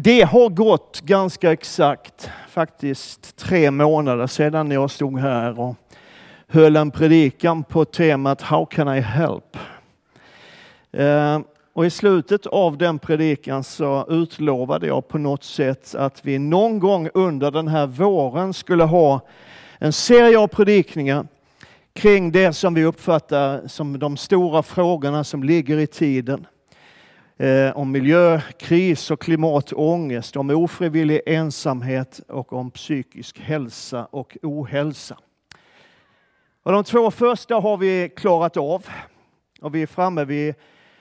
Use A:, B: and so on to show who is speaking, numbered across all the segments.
A: Det har gått ganska exakt, faktiskt tre månader sedan jag stod här och höll en predikan på temat How can I help? Eh, och i slutet av den predikan så utlovade jag på något sätt att vi någon gång under den här våren skulle ha en serie av predikningar kring det som vi uppfattar som de stora frågorna som ligger i tiden eh, om miljökris och klimatångest, om ofrivillig ensamhet och om psykisk hälsa och ohälsa. Och de två första har vi klarat av och vi är framme vid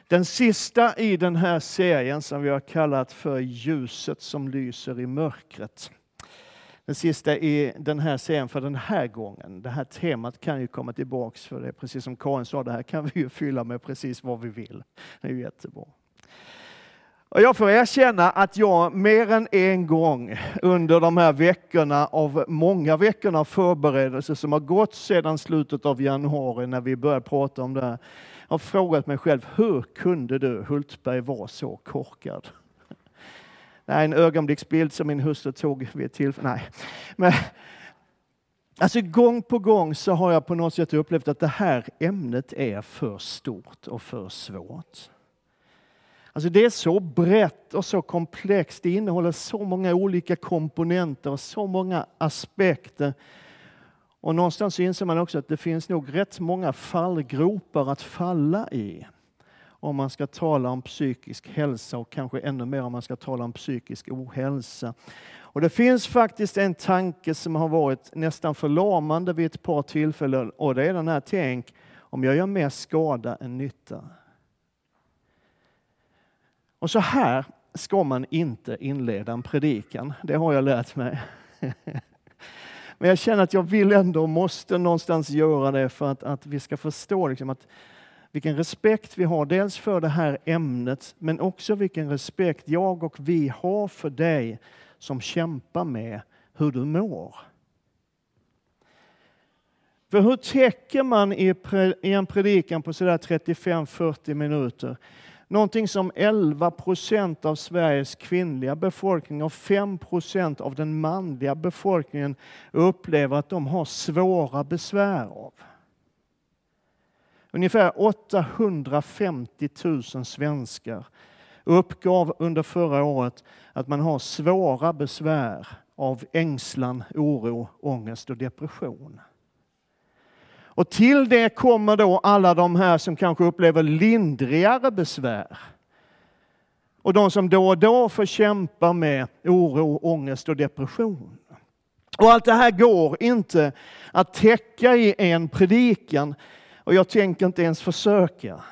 A: den sista i den här serien som vi har kallat för ljuset som lyser i mörkret. Den sista i den här serien för den här gången. Det här temat kan ju komma tillbaks för det precis som Karin sa, det här kan vi ju fylla med precis vad vi vill. Det är ju jättebra. Och jag får erkänna att jag mer än en gång under de här veckorna av många veckorna av förberedelse som har gått sedan slutet av januari när vi började prata om det här, har frågat mig själv, hur kunde du Hultberg vara så korkad? Det är en ögonblicksbild som min hustru tog vid ett tillfälle. Nej. Men, alltså gång på gång så har jag på något sätt upplevt att det här ämnet är för stort och för svårt. Alltså det är så brett och så komplext. Det innehåller så många olika komponenter och så många aspekter. Och någonstans så inser man också att det finns nog rätt många fallgropar att falla i om man ska tala om psykisk hälsa och kanske ännu mer om man ska tala om psykisk ohälsa. Och det finns faktiskt en tanke som har varit nästan förlamande vid ett par tillfällen och det är den här tänk om jag gör mer skada än nytta. Och så här ska man inte inleda en predikan, det har jag lärt mig. Men jag känner att jag vill ändå, måste någonstans göra det för att, att vi ska förstå liksom att vilken respekt vi har dels för det här ämnet, men också vilken respekt jag och vi har för dig som kämpar med hur du mår. För hur täcker man i en predikan på sådär 35-40 minuter någonting som 11 procent av Sveriges kvinnliga befolkning och 5 procent av den manliga befolkningen upplever att de har svåra besvär av? Ungefär 850 000 svenskar uppgav under förra året att man har svåra besvär av ängslan, oro, ångest och depression. Och till det kommer då alla de här som kanske upplever lindrigare besvär. Och de som då och då får kämpa med oro, ångest och depression. Och allt det här går inte att täcka i en predikan och jag tänker inte ens försöka.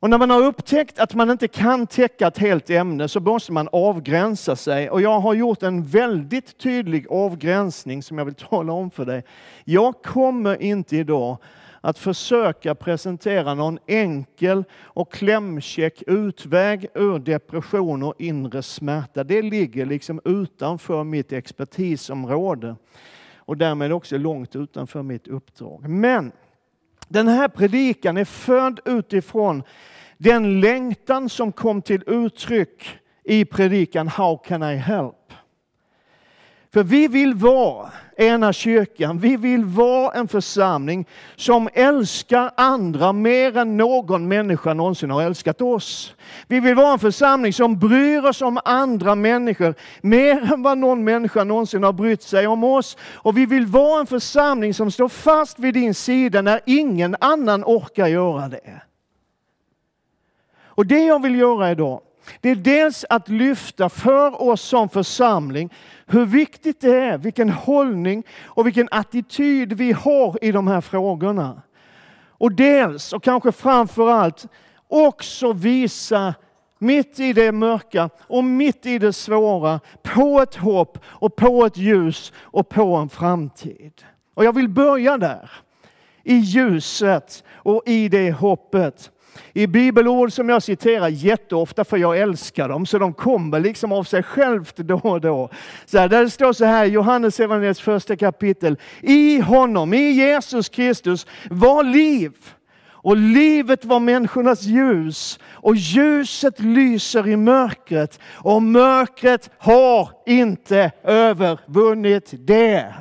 A: Och när man har upptäckt att man inte kan täcka ett helt ämne så måste man avgränsa sig. Och jag har gjort en väldigt tydlig avgränsning som jag vill tala om för dig. Jag kommer inte idag att försöka presentera någon enkel och klämkäck utväg ur depression och inre smärta. Det ligger liksom utanför mitt expertisområde och därmed också långt utanför mitt uppdrag. Men den här predikan är född utifrån den längtan som kom till uttryck i predikan How can I help? För vi vill vara ena kyrkan, vi vill vara en församling som älskar andra mer än någon människa någonsin har älskat oss. Vi vill vara en församling som bryr oss om andra människor mer än vad någon människa någonsin har brytt sig om oss. Och vi vill vara en församling som står fast vid din sida när ingen annan orkar göra det. Och det jag vill göra idag, det är dels att lyfta för oss som församling hur viktigt det är, vilken hållning och vilken attityd vi har i de här frågorna. Och dels, och kanske framför allt, också visa mitt i det mörka och mitt i det svåra på ett hopp och på ett ljus och på en framtid. Och jag vill börja där, i ljuset och i det hoppet i bibelord som jag citerar jätteofta för jag älskar dem, så de kommer liksom av sig självt då och då. Så här, där det står så här i Johannes evangeliets första kapitel. I honom, i Jesus Kristus, var liv. Och livet var människornas ljus och ljuset lyser i mörkret och mörkret har inte övervunnit det.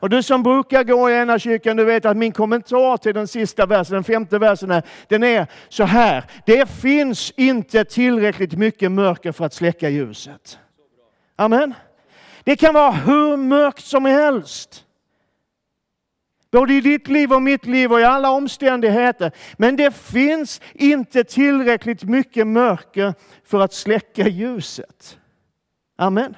A: Och du som brukar gå i ena kyrkan, du vet att min kommentar till den sista versen, den femte versen, är, den är så här. Det finns inte tillräckligt mycket mörker för att släcka ljuset. Amen. Det kan vara hur mörkt som helst. Både i ditt liv och mitt liv och i alla omständigheter. Men det finns inte tillräckligt mycket mörker för att släcka ljuset. Amen.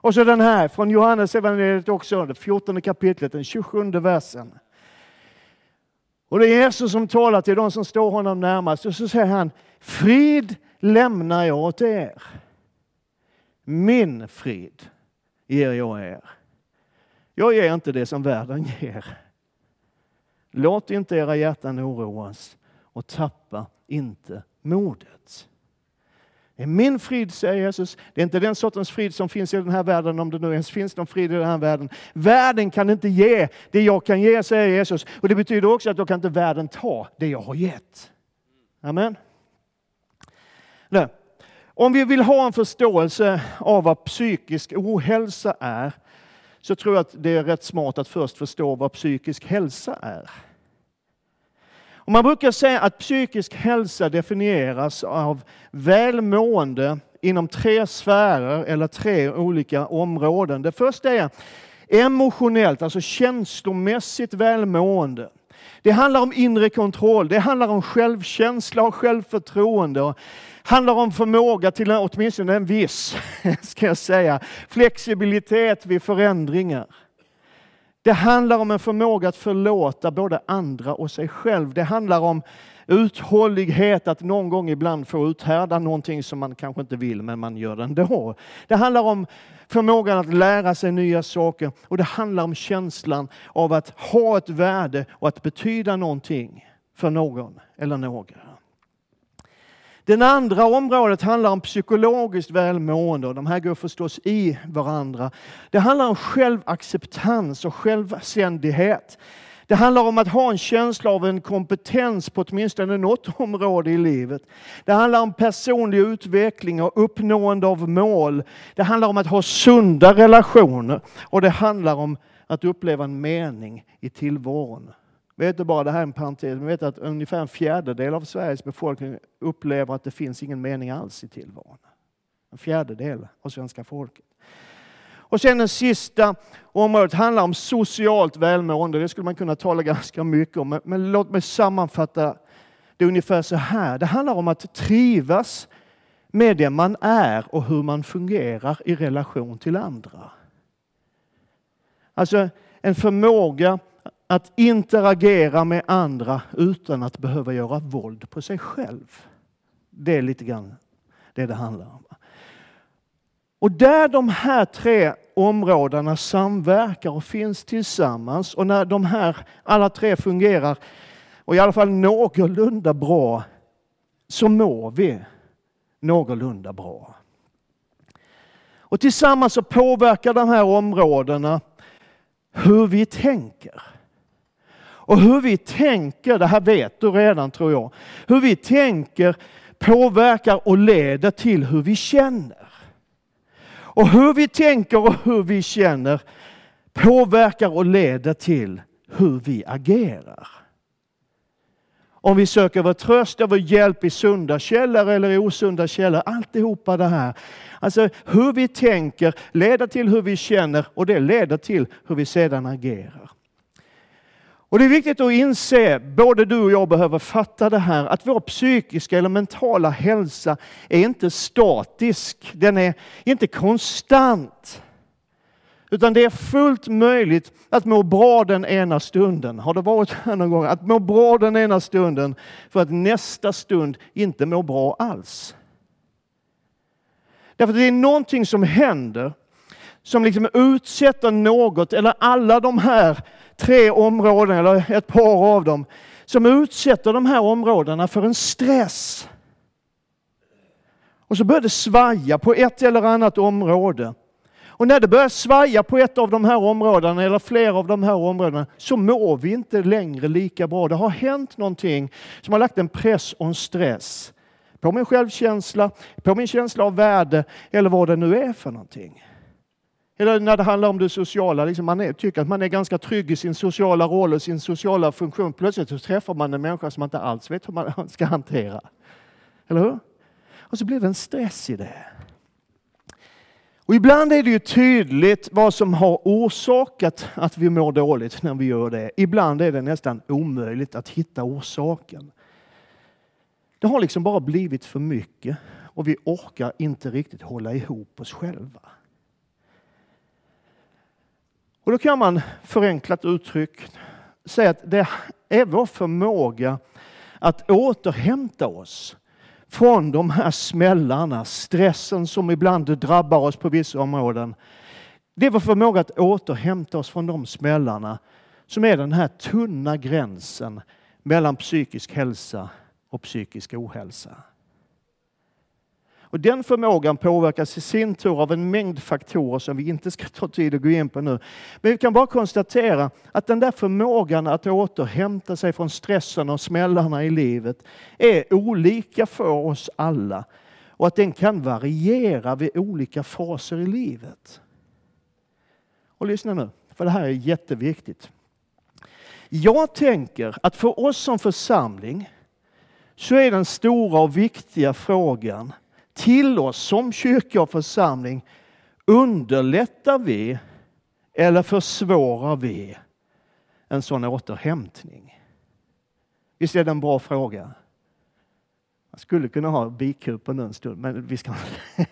A: Och så den här från Johannes evangeliet också, det 14 kapitlet, den 27 versen. Och det är Jesus som talar till de som står honom närmast och så säger han, frid lämnar jag åt er. Min frid ger jag er. Jag ger inte det som världen ger. Låt inte era hjärtan oroas och tappa inte modet. Det är min frid, säger Jesus. Det är inte den sortens frid som finns i den här världen, om det nu ens finns någon frid i den här världen. Världen kan inte ge det jag kan ge, säger Jesus. Och det betyder också att då kan inte världen ta det jag har gett. Amen. Nu, om vi vill ha en förståelse av vad psykisk ohälsa är, så tror jag att det är rätt smart att först förstå vad psykisk hälsa är. Och man brukar säga att psykisk hälsa definieras av välmående inom tre sfärer eller tre olika områden. Det första är emotionellt, alltså känslomässigt välmående. Det handlar om inre kontroll, det handlar om självkänsla och självförtroende. Det handlar om förmåga till åtminstone en viss, ska jag säga, flexibilitet vid förändringar. Det handlar om en förmåga att förlåta både andra och sig själv. Det handlar om uthållighet, att någon gång ibland få uthärda någonting som man kanske inte vill, men man gör det ändå. Det handlar om förmågan att lära sig nya saker och det handlar om känslan av att ha ett värde och att betyda någonting för någon eller några. Det andra området handlar om psykologiskt välmående och de här går förstås i varandra. Det handlar om självacceptans och självständighet. Det handlar om att ha en känsla av en kompetens på åtminstone något område i livet. Det handlar om personlig utveckling och uppnående av mål. Det handlar om att ha sunda relationer och det handlar om att uppleva en mening i tillvaron. Vet du bara, det här är en parentes, men vet att ungefär en fjärdedel av Sveriges befolkning upplever att det finns ingen mening alls i tillvaron. En fjärdedel av svenska folket. Och sen det sista området handlar om socialt välmående. Det skulle man kunna tala ganska mycket om, men låt mig sammanfatta det ungefär så här. Det handlar om att trivas med det man är och hur man fungerar i relation till andra. Alltså en förmåga att interagera med andra utan att behöva göra våld på sig själv. Det är lite grann det det handlar om. Och där de här tre områdena samverkar och finns tillsammans och när de här alla tre fungerar och i alla fall någorlunda bra så mår vi någorlunda bra. Och tillsammans så påverkar de här områdena hur vi tänker. Och hur vi tänker, det här vet du redan tror jag, hur vi tänker påverkar och leder till hur vi känner. Och hur vi tänker och hur vi känner påverkar och leder till hur vi agerar. Om vi söker vår tröst och vår hjälp i sunda källor eller i osunda källor, alltihopa det här. Alltså hur vi tänker leder till hur vi känner och det leder till hur vi sedan agerar. Och det är viktigt att inse, både du och jag behöver fatta det här, att vår psykiska eller mentala hälsa är inte statisk, den är inte konstant. Utan det är fullt möjligt att må bra den ena stunden. Har det varit här någon gång? Att må bra den ena stunden för att nästa stund inte må bra alls. Därför att det är någonting som händer som liksom utsätter något eller alla de här tre områdena eller ett par av dem, som utsätter de här områdena för en stress. Och så börjar det svaja på ett eller annat område. Och när det börjar svaja på ett av de här områdena eller flera av de här områdena så mår vi inte längre lika bra. Det har hänt någonting som har lagt en press och en stress på min självkänsla, på min känsla av värde eller vad det nu är för någonting. Eller när det handlar om det sociala, liksom man är, tycker att man är ganska trygg i sin sociala roll och sin sociala funktion. Plötsligt så träffar man en människa som man inte alls vet hur man ska hantera. Eller hur? Och så blir det en stress i det. Och ibland är det ju tydligt vad som har orsakat att vi mår dåligt när vi gör det. Ibland är det nästan omöjligt att hitta orsaken. Det har liksom bara blivit för mycket och vi orkar inte riktigt hålla ihop oss själva. Och då kan man förenklat uttryckt säga att det är vår förmåga att återhämta oss från de här smällarna, stressen som ibland drabbar oss på vissa områden. Det är vår förmåga att återhämta oss från de smällarna som är den här tunna gränsen mellan psykisk hälsa och psykisk ohälsa. Och den förmågan påverkas i sin tur av en mängd faktorer som vi inte ska ta tid att gå in på nu. Men vi kan bara konstatera att den där förmågan att återhämta sig från stressen och smällarna i livet är olika för oss alla och att den kan variera vid olika faser i livet. Och lyssna nu, för det här är jätteviktigt. Jag tänker att för oss som församling så är den stora och viktiga frågan till oss som kyrka och församling. Underlättar vi eller försvårar vi en sån återhämtning? Visst är det en bra fråga? Man skulle kunna ha bikupen en stund, men vi ska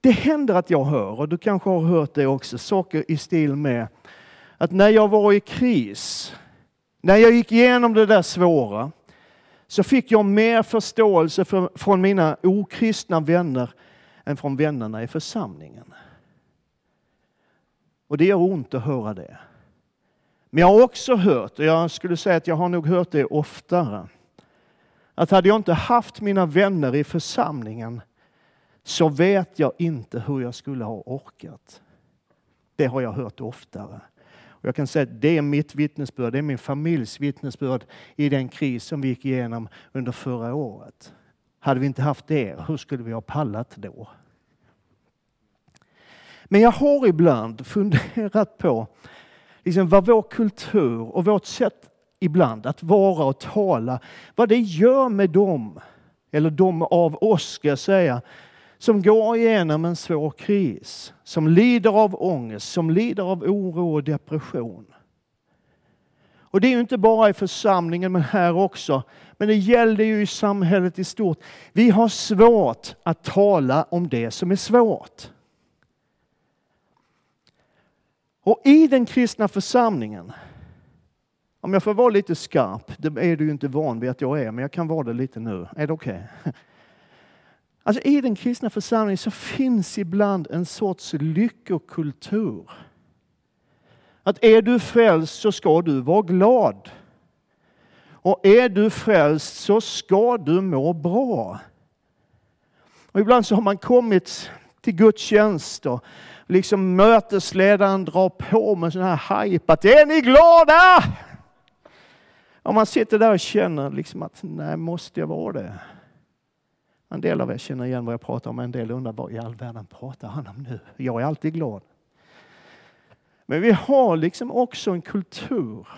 A: Det händer att jag hör, och du kanske har hört det också, saker i stil med att när jag var i kris, när jag gick igenom det där svåra, så fick jag mer förståelse för, från mina okristna vänner än från vännerna i församlingen. Och det gör ont att höra det. Men jag har också hört, och jag skulle säga att jag har nog hört det oftare, att hade jag inte haft mina vänner i församlingen så vet jag inte hur jag skulle ha orkat. Det har jag hört oftare. Och jag kan säga att det är mitt vittnesbörd, det är min familjs vittnesbörd i den kris som vi gick igenom under förra året. Hade vi inte haft det, hur skulle vi ha pallat då? Men jag har ibland funderat på liksom vad vår kultur och vårt sätt ibland att vara och tala, vad det gör med dem, eller de av oss ska jag säga, som går igenom en svår kris, som lider av ångest, som lider av oro och depression. Och det är ju inte bara i församlingen, men här också. Men det gäller ju i samhället i stort. Vi har svårt att tala om det som är svårt. Och i den kristna församlingen, om jag får vara lite skarp, det är du ju inte van vid att jag är, men jag kan vara det lite nu. Är det okej? Okay? Alltså I den kristna församlingen så finns ibland en sorts lyckokultur. Att är du frälst så ska du vara glad. Och är du frälst så ska du må bra. Och ibland så har man kommit till gudstjänst och liksom mötesledaren drar på med sån här hype att är ni glada? Och man sitter där och känner liksom att nej, måste jag vara det? En del av er känner igen vad jag pratar om, en del undrar vad i all världen pratar han om nu? Jag är alltid glad. Men vi har liksom också en kultur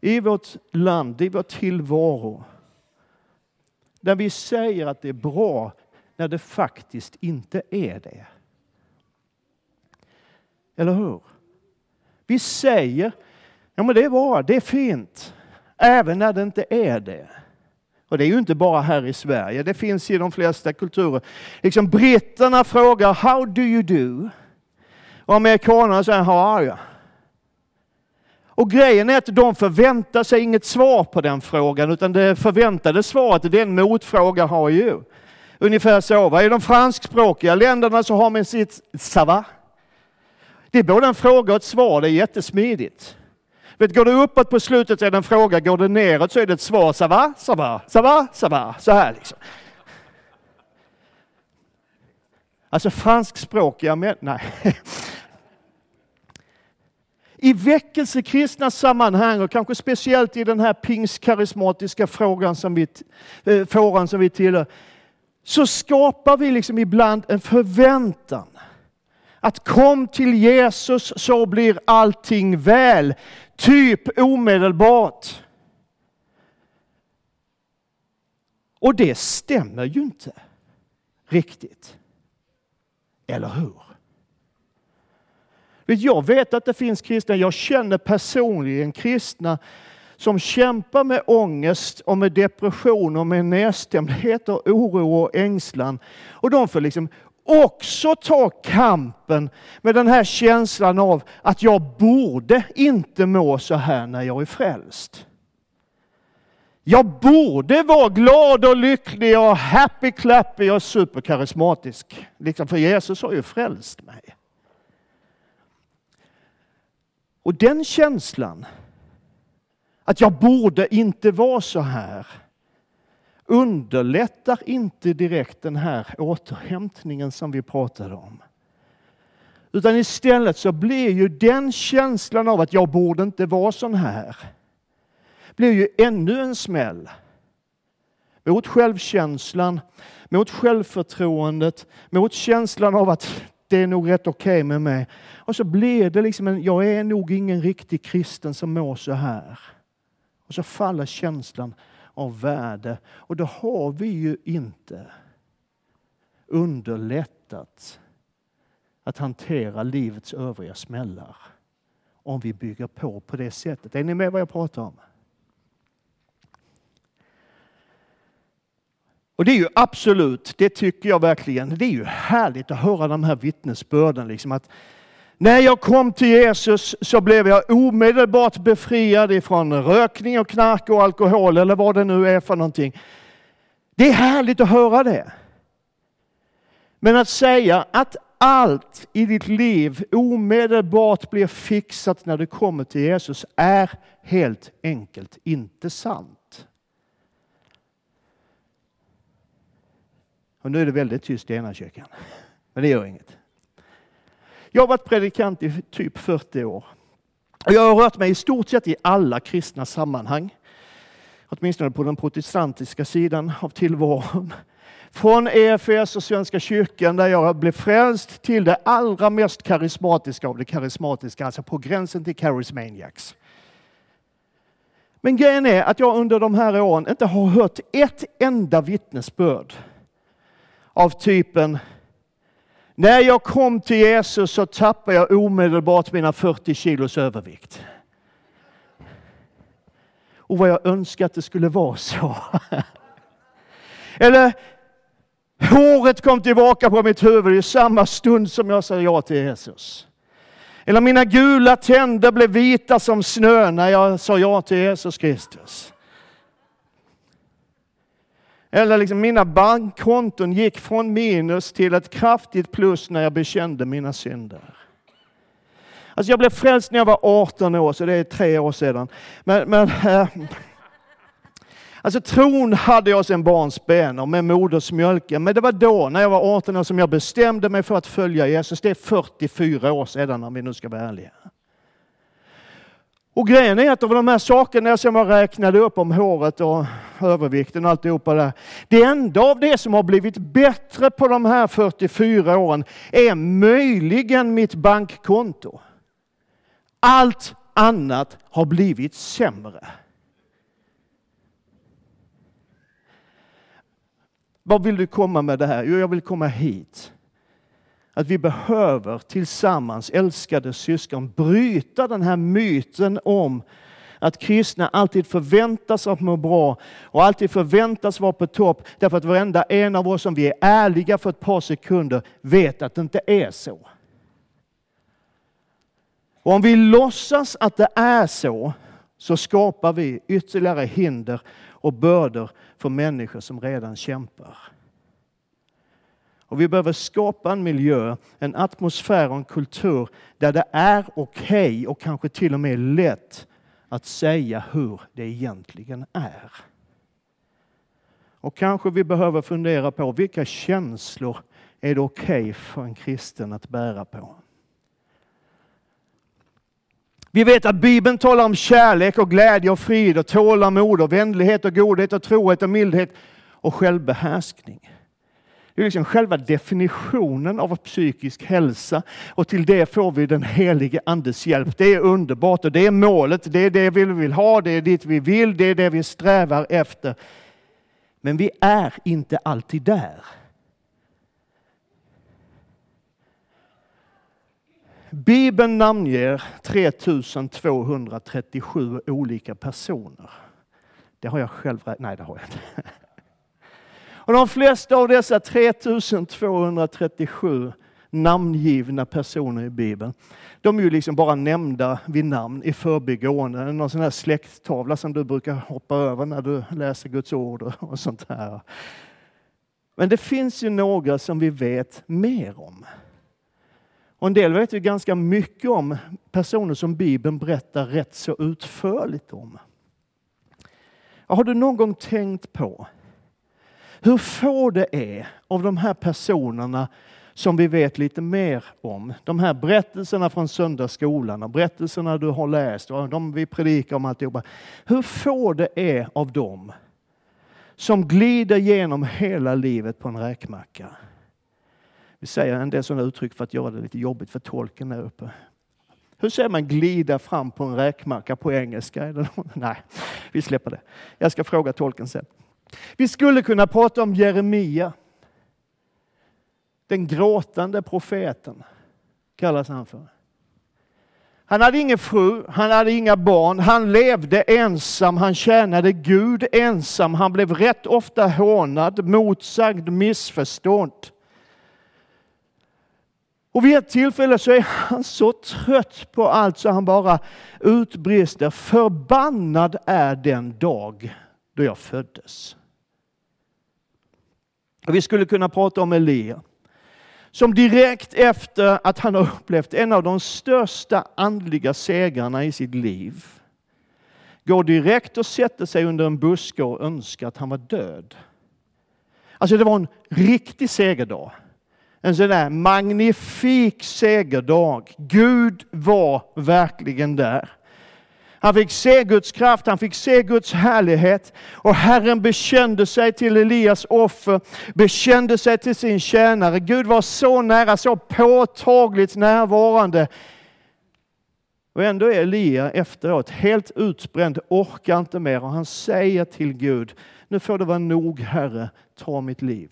A: i vårt land, i vår tillvaro, där vi säger att det är bra när det faktiskt inte är det. Eller hur? Vi säger, ja men det är bra, det är fint, även när det inte är det. Och det är ju inte bara här i Sverige, det finns i de flesta kulturer. Liksom britterna frågar How do you do? Och amerikanerna säger How are you? Och grejen är att de förväntar sig inget svar på den frågan, utan det förväntade svaret det är en motfråga How are you? Ungefär så. Vad är de franskspråkiga länderna så har man sitt ”sava”? Det är både en fråga och ett svar, det är jättesmidigt. Vet, går det uppåt på slutet så är det en fråga, går det neråt så är det ett svar. Ça va, ça va, ça va, ça va. Så här liksom. Alltså franskspråkiga män... Nej. I väckelsekristna sammanhang och kanske speciellt i den här pingstkarismatiska frågan som vi, eh, fåran som vi tillhör, så skapar vi liksom ibland en förväntan. Att kom till Jesus så blir allting väl. Typ omedelbart. Och det stämmer ju inte riktigt. Eller hur? Jag vet att det finns kristna, jag känner personligen kristna som kämpar med ångest och med depression och med nedstämdhet och oro och ängslan. Och de får liksom också ta kampen med den här känslan av att jag borde inte må så här när jag är frälst. Jag borde vara glad och lycklig och happy clappy och superkarismatisk. Liksom för Jesus har ju frälst mig. Och den känslan, att jag borde inte vara så här, underlättar inte direkt den här återhämtningen som vi pratade om. Utan istället så blir ju den känslan av att jag borde inte vara sån här, blir ju ännu en smäll mot självkänslan, mot självförtroendet, mot känslan av att det är nog rätt okej okay med mig. Och så blir det liksom en, jag är nog ingen riktig kristen som mår så här. Och så faller känslan av värde. Och då har vi ju inte underlättat att hantera livets övriga smällar om vi bygger på på det sättet. Är ni med vad jag pratar om? Och det är ju absolut, det tycker jag verkligen, det är ju härligt att höra de här vittnesbörden. Liksom att när jag kom till Jesus så blev jag omedelbart befriad ifrån rökning och knark och alkohol eller vad det nu är för någonting. Det är härligt att höra det. Men att säga att allt i ditt liv omedelbart blir fixat när du kommer till Jesus är helt enkelt inte sant. Och nu är det väldigt tyst i ena kyrkan. Men det gör inget. Jag har varit predikant i typ 40 år. Jag har rört mig i stort sett i alla kristna sammanhang. Åtminstone på den protestantiska sidan av tillvaron. Från EFS och Svenska kyrkan där jag blev frälst till det allra mest karismatiska av det karismatiska, alltså på gränsen till charismaniacs. Men grejen är att jag under de här åren inte har hört ett enda vittnesbörd av typen när jag kom till Jesus så tappade jag omedelbart mina 40 kilos övervikt. Och vad jag önskar att det skulle vara så. Eller håret kom tillbaka på mitt huvud i samma stund som jag sa ja till Jesus. Eller mina gula tänder blev vita som snö när jag sa ja till Jesus Kristus. Eller liksom mina bankkonton gick från minus till ett kraftigt plus när jag bekände mina synder. Alltså jag blev frälst när jag var 18 år, så det är tre år sedan. Men, men äh, alltså tron hade jag sedan barnsben och med modersmjölken. Men det var då, när jag var 18 år, som jag bestämde mig för att följa Jesus. Det är 44 år sedan om vi nu ska vara ärliga. Och grejen är att av de här sakerna som jag räknade upp om håret och övervikten och alltihopa där. Det enda av det som har blivit bättre på de här 44 åren är möjligen mitt bankkonto. Allt annat har blivit sämre. Vad vill du komma med det här? Jo, jag vill komma hit att vi behöver tillsammans, älskade syskon, bryta den här myten om att kristna alltid förväntas att må bra och alltid förväntas vara på topp därför att varenda en av oss, om vi är ärliga för ett par sekunder, vet att det inte är så. Och om vi låtsas att det är så, så skapar vi ytterligare hinder och bördor för människor som redan kämpar. Och vi behöver skapa en miljö, en atmosfär och en kultur där det är okej okay och kanske till och med lätt att säga hur det egentligen är. Och kanske vi behöver fundera på vilka känslor är det okej okay för en kristen att bära på. Vi vet att Bibeln talar om kärlek och glädje och frid och tålamod och vänlighet och godhet och trohet och mildhet och självbehärskning. Det är liksom själva definitionen av psykisk hälsa och till det får vi den helige Andes hjälp. Det är underbart och det är målet, det är det vi vill ha, det är dit vi vill, det är det vi strävar efter. Men vi är inte alltid där. Bibeln namnger 3237 olika personer. Det har jag själv räknat, nej det har jag inte. Och de flesta av dessa 3237 namngivna personer i Bibeln, de är ju liksom bara nämnda vid namn i förbigående. Någon sån här släkttavla som du brukar hoppa över när du läser Guds ord och sånt här. Men det finns ju några som vi vet mer om. Och en del vet vi ganska mycket om, personer som Bibeln berättar rätt så utförligt om. Har du någon gång tänkt på hur få det är av de här personerna som vi vet lite mer om. De här berättelserna från söndagsskolan och berättelserna du har läst och de vi predikar om alltihopa. Hur få det är av dem som glider genom hela livet på en räkmacka. Vi säger en del sådana uttryck för att göra det lite jobbigt för tolken där uppe. Hur säger man glida fram på en räkmacka på engelska? Nej, vi släpper det. Jag ska fråga tolken sen. Vi skulle kunna prata om Jeremia. Den gråtande profeten kallas han för. Han hade ingen fru, han hade inga barn, han levde ensam, han tjänade Gud ensam, han blev rätt ofta hånad, motsagd, missförstådd. Och vid ett tillfälle så är han så trött på allt så han bara utbrister, förbannad är den dag då jag föddes. Vi skulle kunna prata om Elia som direkt efter att han har upplevt en av de största andliga segrarna i sitt liv går direkt och sätter sig under en buske och önskar att han var död. Alltså det var en riktig segerdag. En sån där magnifik segerdag. Gud var verkligen där. Han fick se Guds kraft, han fick se Guds härlighet. Och Herren bekände sig till Elias offer, bekände sig till sin tjänare. Gud var så nära, så påtagligt närvarande. Och ändå är Elia efteråt helt utbränd, orkar inte mer och han säger till Gud, nu får det vara nog Herre, ta mitt liv.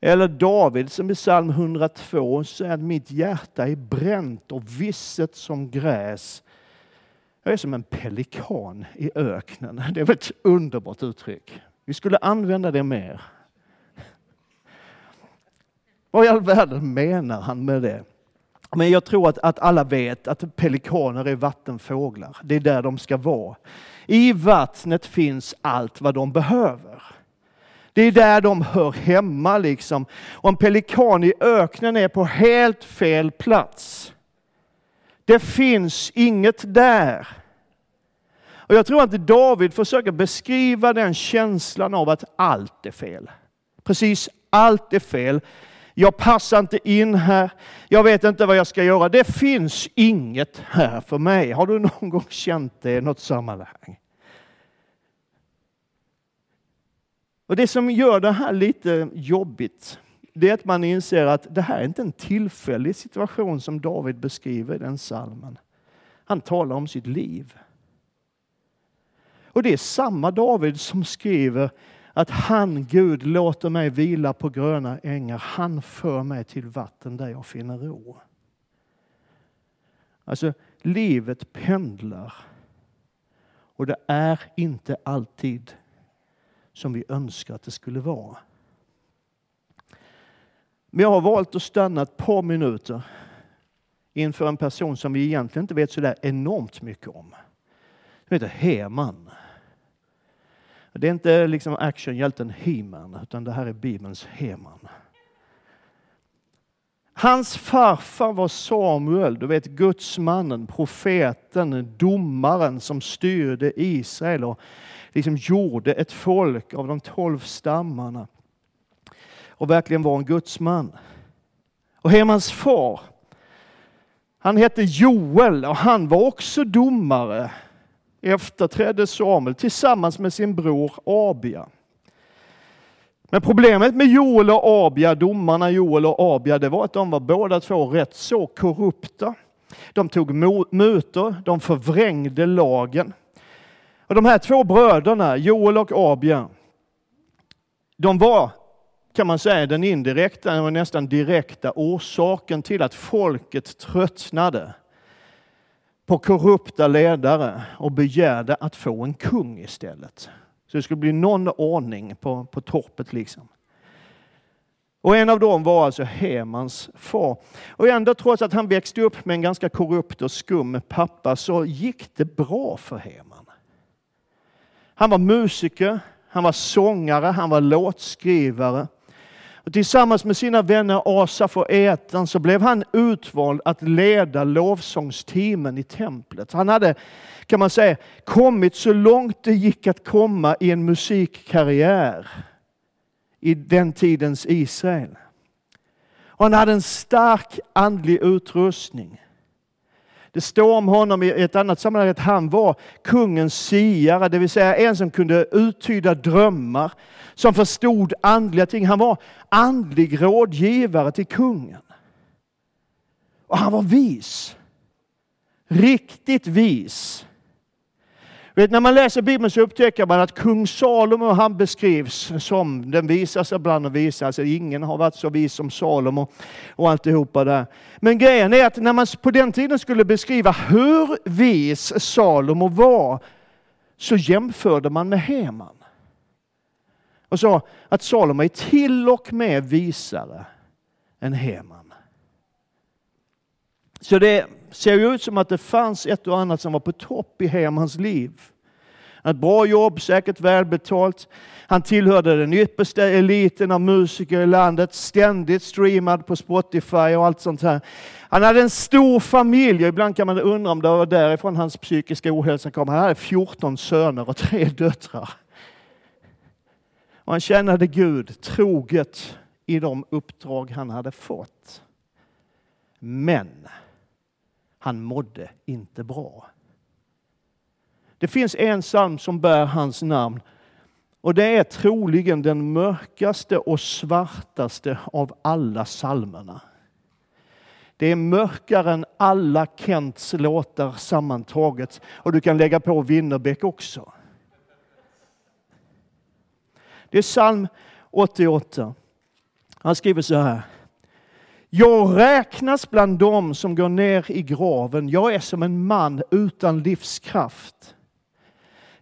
A: Eller David som i psalm 102 säger att mitt hjärta är bränt och visset som gräs. Jag är som en pelikan i öknen. Det är väl ett underbart uttryck. Vi skulle använda det mer. Vad i all världen menar han med det? Men jag tror att, att alla vet att pelikaner är vattenfåglar. Det är där de ska vara. I vattnet finns allt vad de behöver. Det är där de hör hemma liksom. Och en pelikan i öknen är på helt fel plats. Det finns inget där. Och jag tror att David försöker beskriva den känslan av att allt är fel. Precis allt är fel. Jag passar inte in här. Jag vet inte vad jag ska göra. Det finns inget här för mig. Har du någon gång känt det i något sammanhang? Och Det som gör det här lite jobbigt, det är att man inser att det här är inte en tillfällig situation som David beskriver i den salmen. Han talar om sitt liv. Och det är samma David som skriver att han, Gud, låter mig vila på gröna ängar. Han för mig till vatten där jag finner ro. Alltså, livet pendlar. Och det är inte alltid som vi önskar att det skulle vara. Men jag har valt att stanna ett par minuter inför en person som vi egentligen inte vet så där enormt mycket om. Han heter Heman. Det är inte liksom actionhjälten He-Man, utan det här är Bibelns Heman. Hans farfar var Samuel, du vet gudsmannen, profeten, domaren som styrde Israel och liksom gjorde ett folk av de tolv stammarna. och verkligen var en gudsman. Och Hemans far, han hette Joel och han var också domare efterträdde Samuel tillsammans med sin bror Abia. Men problemet med Joel och Abia, domarna Joel och Abia, det var att de var båda två rätt så korrupta. De tog mutor, de förvrängde lagen. Och de här två bröderna, Joel och Abia, de var, kan man säga, den indirekta och nästan direkta orsaken till att folket tröttnade på korrupta ledare och begärde att få en kung istället. Så det skulle bli någon ordning på, på torpet liksom. Och en av dem var alltså Hemans far. Och ändå trots att han växte upp med en ganska korrupt och skum pappa så gick det bra för Heman. Han var musiker, han var sångare, han var låtskrivare. Och tillsammans med sina vänner Asaf och Etan så blev han utvald att leda lovsångsteamen i templet. Han hade, kan man säga, kommit så långt det gick att komma i en musikkarriär i den tidens Israel. Och han hade en stark andlig utrustning. Det står om honom i ett annat sammanhang att han var kungens siare, det vill säga en som kunde uttyda drömmar, som förstod andliga ting. Han var andlig rådgivare till kungen. Och han var vis. Riktigt vis. Vet, när man läser Bibeln så upptäcker man att kung Salomo han beskrivs som den visaste bland de visa. Alltså ingen har varit så vis som Salomo och alltihopa där. Men grejen är att när man på den tiden skulle beskriva hur vis Salomo var så jämförde man med Heman. Och sa att Salomo är till och med visare än Heman. Så det ser ju ut som att det fanns ett och annat som var på topp i Hemans liv. Ett bra jobb, säkert välbetalt. Han tillhörde den yppersta eliten av musiker i landet, ständigt streamad på Spotify och allt sånt här. Han hade en stor familj och ibland kan man undra om det var därifrån hans psykiska ohälsa kom. Han hade 14 söner och tre döttrar. Och han tjänade Gud troget i de uppdrag han hade fått. Men han mådde inte bra. Det finns en psalm som bär hans namn och det är troligen den mörkaste och svartaste av alla psalmerna. Det är mörkare än alla Kents låtar sammantaget och du kan lägga på Winnerbäck också. Det är psalm 88. Han skriver så här. Jag räknas bland dem som går ner i graven. Jag är som en man utan livskraft.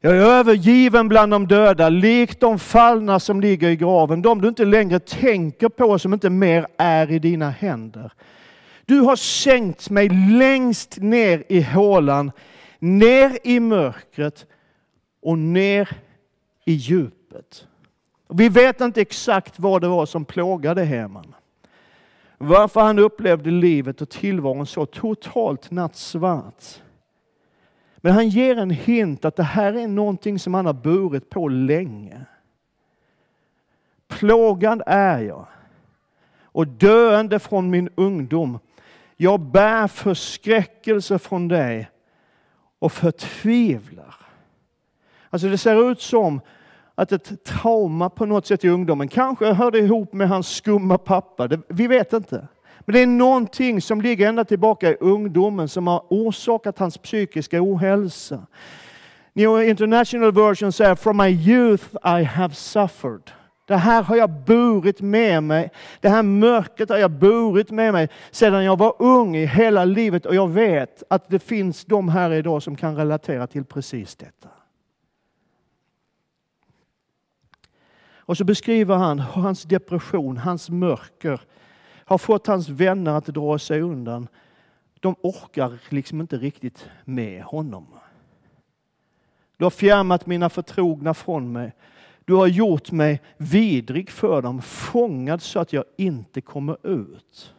A: Jag är övergiven bland de döda, likt de fallna som ligger i graven, de du inte längre tänker på, som inte mer är i dina händer. Du har sänkt mig längst ner i hålan, ner i mörkret och ner i djupet. Vi vet inte exakt vad det var som plågade Heman. Varför han upplevde livet och tillvaron så totalt nattsvart. Men han ger en hint att det här är någonting som han har burit på länge. Plågad är jag och döende från min ungdom. Jag bär förskräckelse från dig och förtvivlar. Alltså det ser ut som att ett trauma på något sätt i ungdomen kanske hörde ihop med hans skumma pappa. Det, vi vet inte. Men det är någonting som ligger ända tillbaka i ungdomen som har orsakat hans psykiska ohälsa. New International Version säger From my youth I have suffered. Det här har jag burit med mig. Det här mörkret har jag burit med mig sedan jag var ung i hela livet och jag vet att det finns de här idag som kan relatera till precis detta. Och så beskriver han hur hans depression, hans mörker har fått hans vänner att dra sig undan. De orkar liksom inte riktigt med honom. Du har fjärmat mina förtrogna från mig. Du har gjort mig vidrig för dem, fångad så att jag inte kommer ut.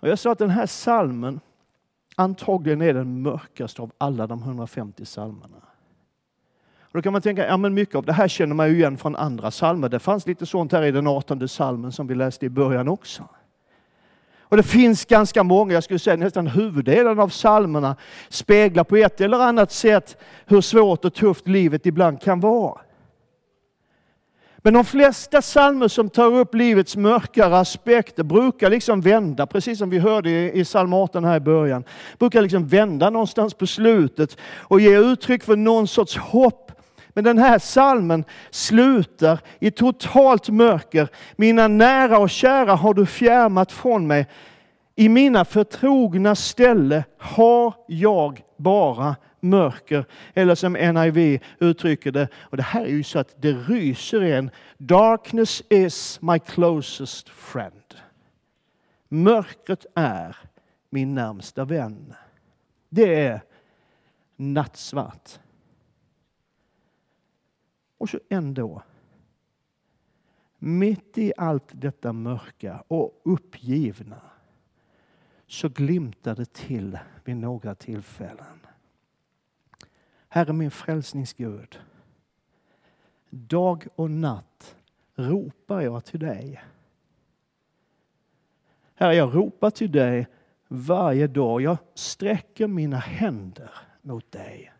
A: Och jag sa att den här salmen antagligen är den mörkaste av alla de 150 salmerna då kan man tänka, ja men mycket av det här känner man ju igen från andra psalmer. Det fanns lite sånt här i den 18 psalmen som vi läste i början också. Och det finns ganska många, jag skulle säga nästan huvuddelen av psalmerna speglar på ett eller annat sätt hur svårt och tufft livet ibland kan vara. Men de flesta psalmer som tar upp livets mörkare aspekter brukar liksom vända, precis som vi hörde i psalm 18 här i början, brukar liksom vända någonstans på slutet och ge uttryck för någon sorts hopp. Men den här psalmen slutar i totalt mörker. Mina nära och kära har du fjärmat från mig. I mina förtrogna ställe har jag bara mörker. Eller som NIV uttrycker det, och det här är ju så att det ryser en. Darkness is my closest friend. Mörkret är min närmsta vän. Det är nattsvart. Och så ändå, mitt i allt detta mörka och uppgivna så glimtar det till vid några tillfällen. Herre min frälsningsgud. Dag och natt ropar jag till dig. Herre, jag ropar till dig varje dag. Jag sträcker mina händer mot dig.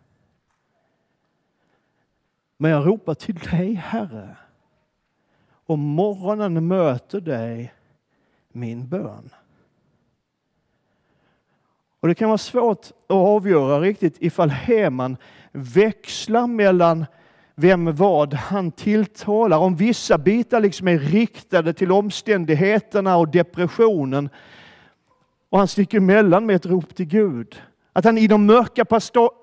A: Men jag ropar till dig, Herre. Och morgonen möter dig min bön. Och det kan vara svårt att avgöra riktigt ifall Heman växlar mellan vem vad han tilltalar. Om vissa bitar liksom är riktade till omständigheterna och depressionen och han sticker emellan med ett rop till Gud. Att han i de mörka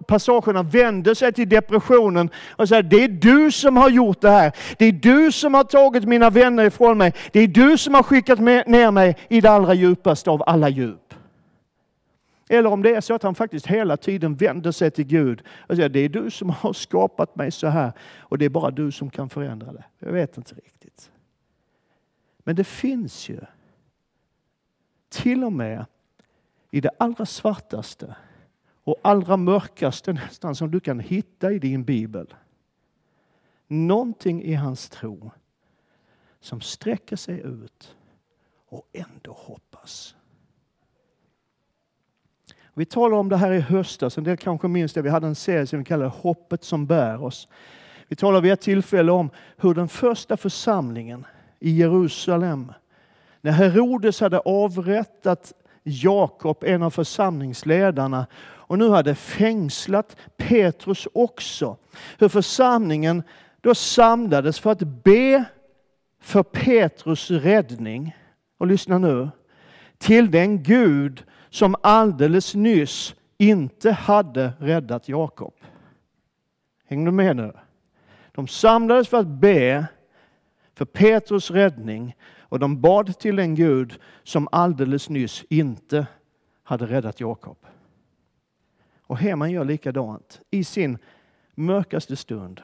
A: passagerna vänder sig till depressionen och säger, det är du som har gjort det här. Det är du som har tagit mina vänner ifrån mig. Det är du som har skickat ner mig i det allra djupaste av alla djup. Eller om det är så att han faktiskt hela tiden vänder sig till Gud och säger det är du som har skapat mig så här och det är bara du som kan förändra det. Jag vet inte riktigt. Men det finns ju till och med i det allra svartaste och allra mörkaste nästan som du kan hitta i din bibel. Någonting i hans tro som sträcker sig ut och ändå hoppas. Vi talade om det här i höstas, en del kanske minns det. Vi hade en serie som vi kallade Hoppet som bär oss. Vi talade vid ett tillfälle om hur den första församlingen i Jerusalem, när Herodes hade avrättat Jakob, en av församlingsledarna, och nu hade fängslat Petrus också. Hur församlingen då samlades för att be för Petrus räddning. Och lyssna nu. Till den Gud som alldeles nyss inte hade räddat Jakob. Hänger du med nu? De samlades för att be för Petrus räddning och de bad till en Gud som alldeles nyss inte hade räddat Jakob. Och Heman gör likadant. I sin mörkaste stund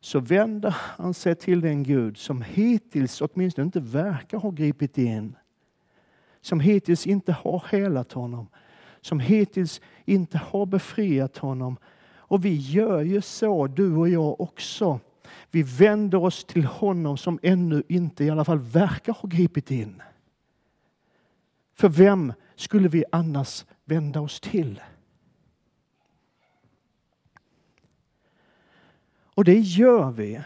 A: så vänder han sig till den Gud som hittills åtminstone inte verkar ha gripit in som hittills inte har helat honom, som hittills inte har befriat honom. Och vi gör ju så, du och jag också. Vi vänder oss till honom som ännu inte i alla fall verkar ha gripit in. För vem skulle vi annars vända oss till? Och det gör vi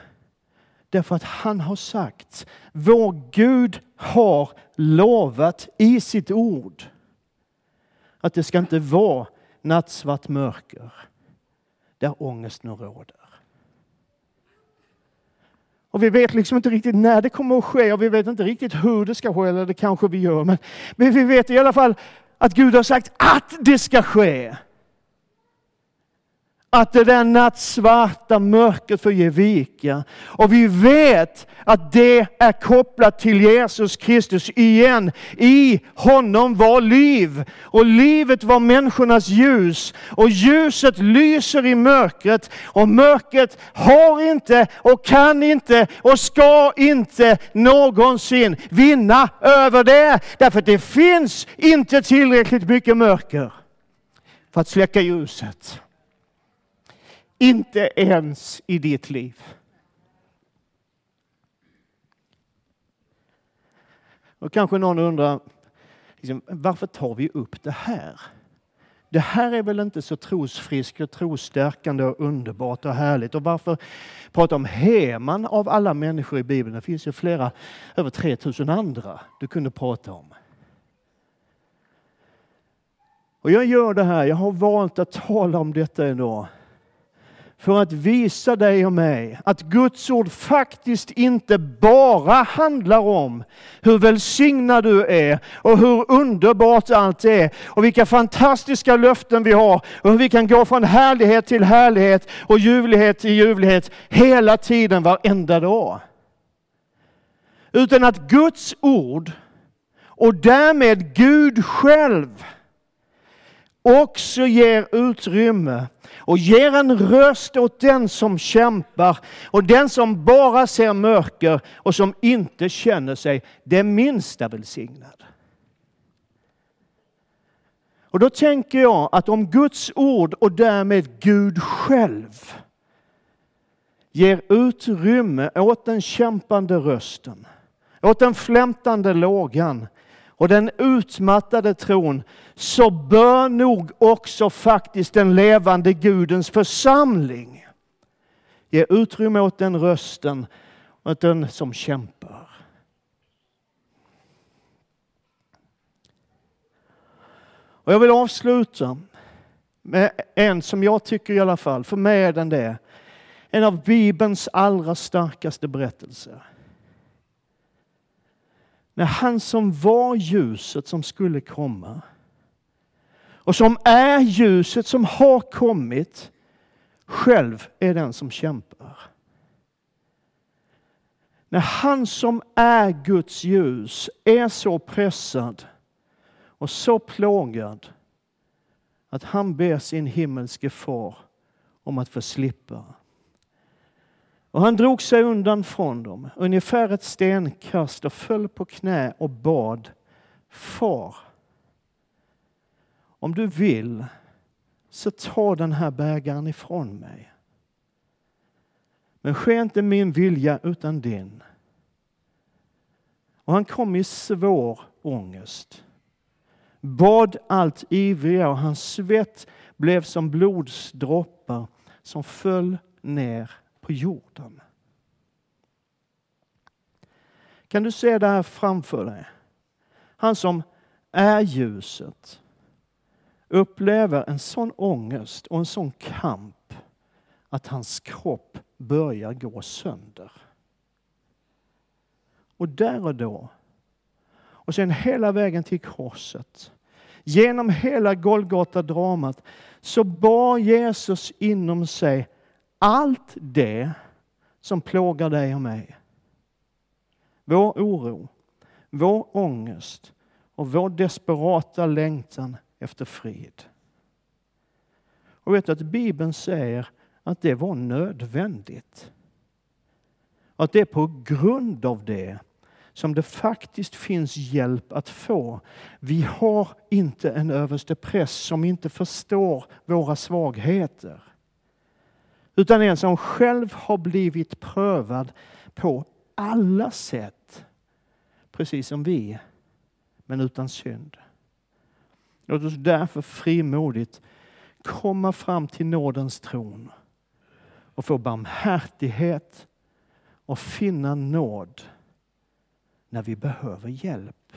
A: Därför att han har sagt, vår Gud har lovat i sitt ord att det ska inte vara nattsvart mörker där ångest nu råder. Och vi vet liksom inte riktigt när det kommer att ske och vi vet inte riktigt hur det ska ske, eller det kanske vi gör. Men, men vi vet i alla fall att Gud har sagt att det ska ske att det där nattsvarta mörkret får ge vika. Och vi vet att det är kopplat till Jesus Kristus igen. I honom var liv och livet var människornas ljus. Och ljuset lyser i mörkret och mörkret har inte och kan inte och ska inte någonsin vinna över det. Därför att det finns inte tillräckligt mycket mörker för att släcka ljuset. Inte ens i ditt liv. Och kanske någon undrar, liksom, varför tar vi upp det här? Det här är väl inte så trosfriskt och trosstärkande och underbart och härligt. Och varför prata om Heman av alla människor i Bibeln? Det finns ju flera, över 3000 andra du kunde prata om. Och jag gör det här, jag har valt att tala om detta idag för att visa dig och mig att Guds ord faktiskt inte bara handlar om hur välsignad du är och hur underbart allt är och vilka fantastiska löften vi har och hur vi kan gå från härlighet till härlighet och ljuvlighet till ljuvlighet hela tiden, varenda dag. Utan att Guds ord och därmed Gud själv också ger utrymme och ger en röst åt den som kämpar och den som bara ser mörker och som inte känner sig det minsta välsignad. Och då tänker jag att om Guds ord och därmed Gud själv ger utrymme åt den kämpande rösten, åt den flämtande lågan, och den utmattade tron så bör nog också faktiskt den levande Gudens församling ge utrymme åt den rösten, åt den som kämpar. Och jag vill avsluta med en som jag tycker i alla fall, för mig är den det, en av Bibelns allra starkaste berättelser. När han som var ljuset som skulle komma och som är ljuset som har kommit själv är den som kämpar. När han som är Guds ljus är så pressad och så plågad att han ber sin himmelske far om att få slippa. Och han drog sig undan från dem, ungefär ett stenkast och föll på knä och bad Far, om du vill så ta den här bägaren ifrån mig. Men ske inte min vilja utan din. Och han kom i svår ångest. Bad allt ivriga och hans svett blev som blodsdroppar som föll ner på jorden. Kan du se det här framför dig? Han som är ljuset upplever en sån ångest och en sån kamp att hans kropp börjar gå sönder. Och där och då, och sen hela vägen till korset, genom hela Golgata-dramat, så bar Jesus inom sig allt det som plågar dig och mig. Vår oro, vår ångest och vår desperata längtan efter frid. Och vet du att Bibeln säger att det var nödvändigt. Att det är på grund av det som det faktiskt finns hjälp att få. Vi har inte en överste som inte förstår våra svagheter utan en som själv har blivit prövad på alla sätt, precis som vi, men utan synd. Låt oss därför frimodigt komma fram till nådens tron och få barmhärtighet och finna nåd när vi behöver hjälp.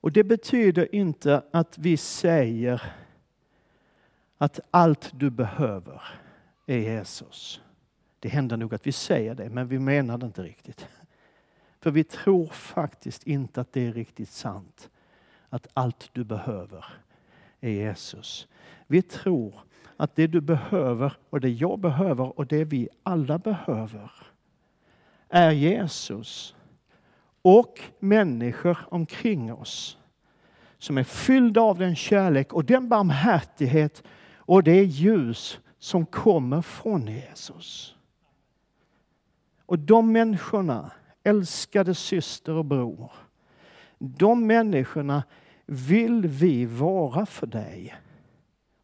A: Och Det betyder inte att vi säger att allt du behöver är Jesus. Det händer nog att vi säger det, men vi menar det inte riktigt. För vi tror faktiskt inte att det är riktigt sant. Att allt du behöver är Jesus. Vi tror att det du behöver och det jag behöver och det vi alla behöver är Jesus och människor omkring oss som är fyllda av den kärlek och den barmhärtighet och det ljus som kommer från Jesus. Och de människorna, älskade syster och bror, de människorna vill vi vara för dig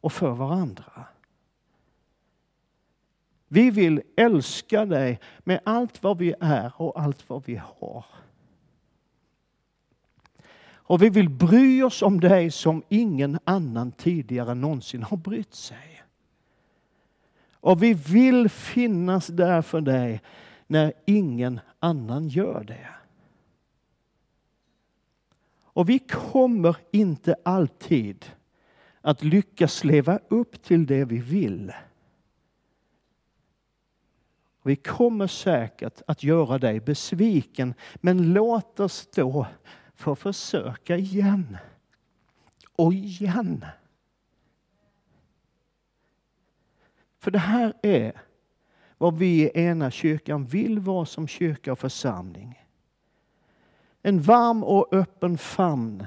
A: och för varandra. Vi vill älska dig med allt vad vi är och allt vad vi har. Och vi vill bry oss om dig som ingen annan tidigare någonsin har brytt sig. Och vi vill finnas där för dig när ingen annan gör det. Och vi kommer inte alltid att lyckas leva upp till det vi vill. Vi kommer säkert att göra dig besviken, men låt oss då får försöka igen. Och igen. För det här är vad vi i ena kyrkan vill vara som kyrka och församling. En varm och öppen famn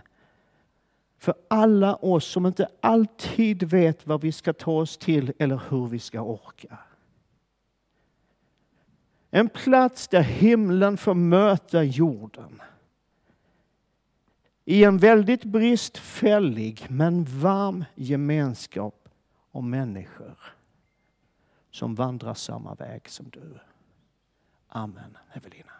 A: för alla oss som inte alltid vet vad vi ska ta oss till eller hur vi ska orka. En plats där himlen får möta jorden. I en väldigt bristfällig men varm gemenskap om människor som vandrar samma väg som du. Amen, Evelina.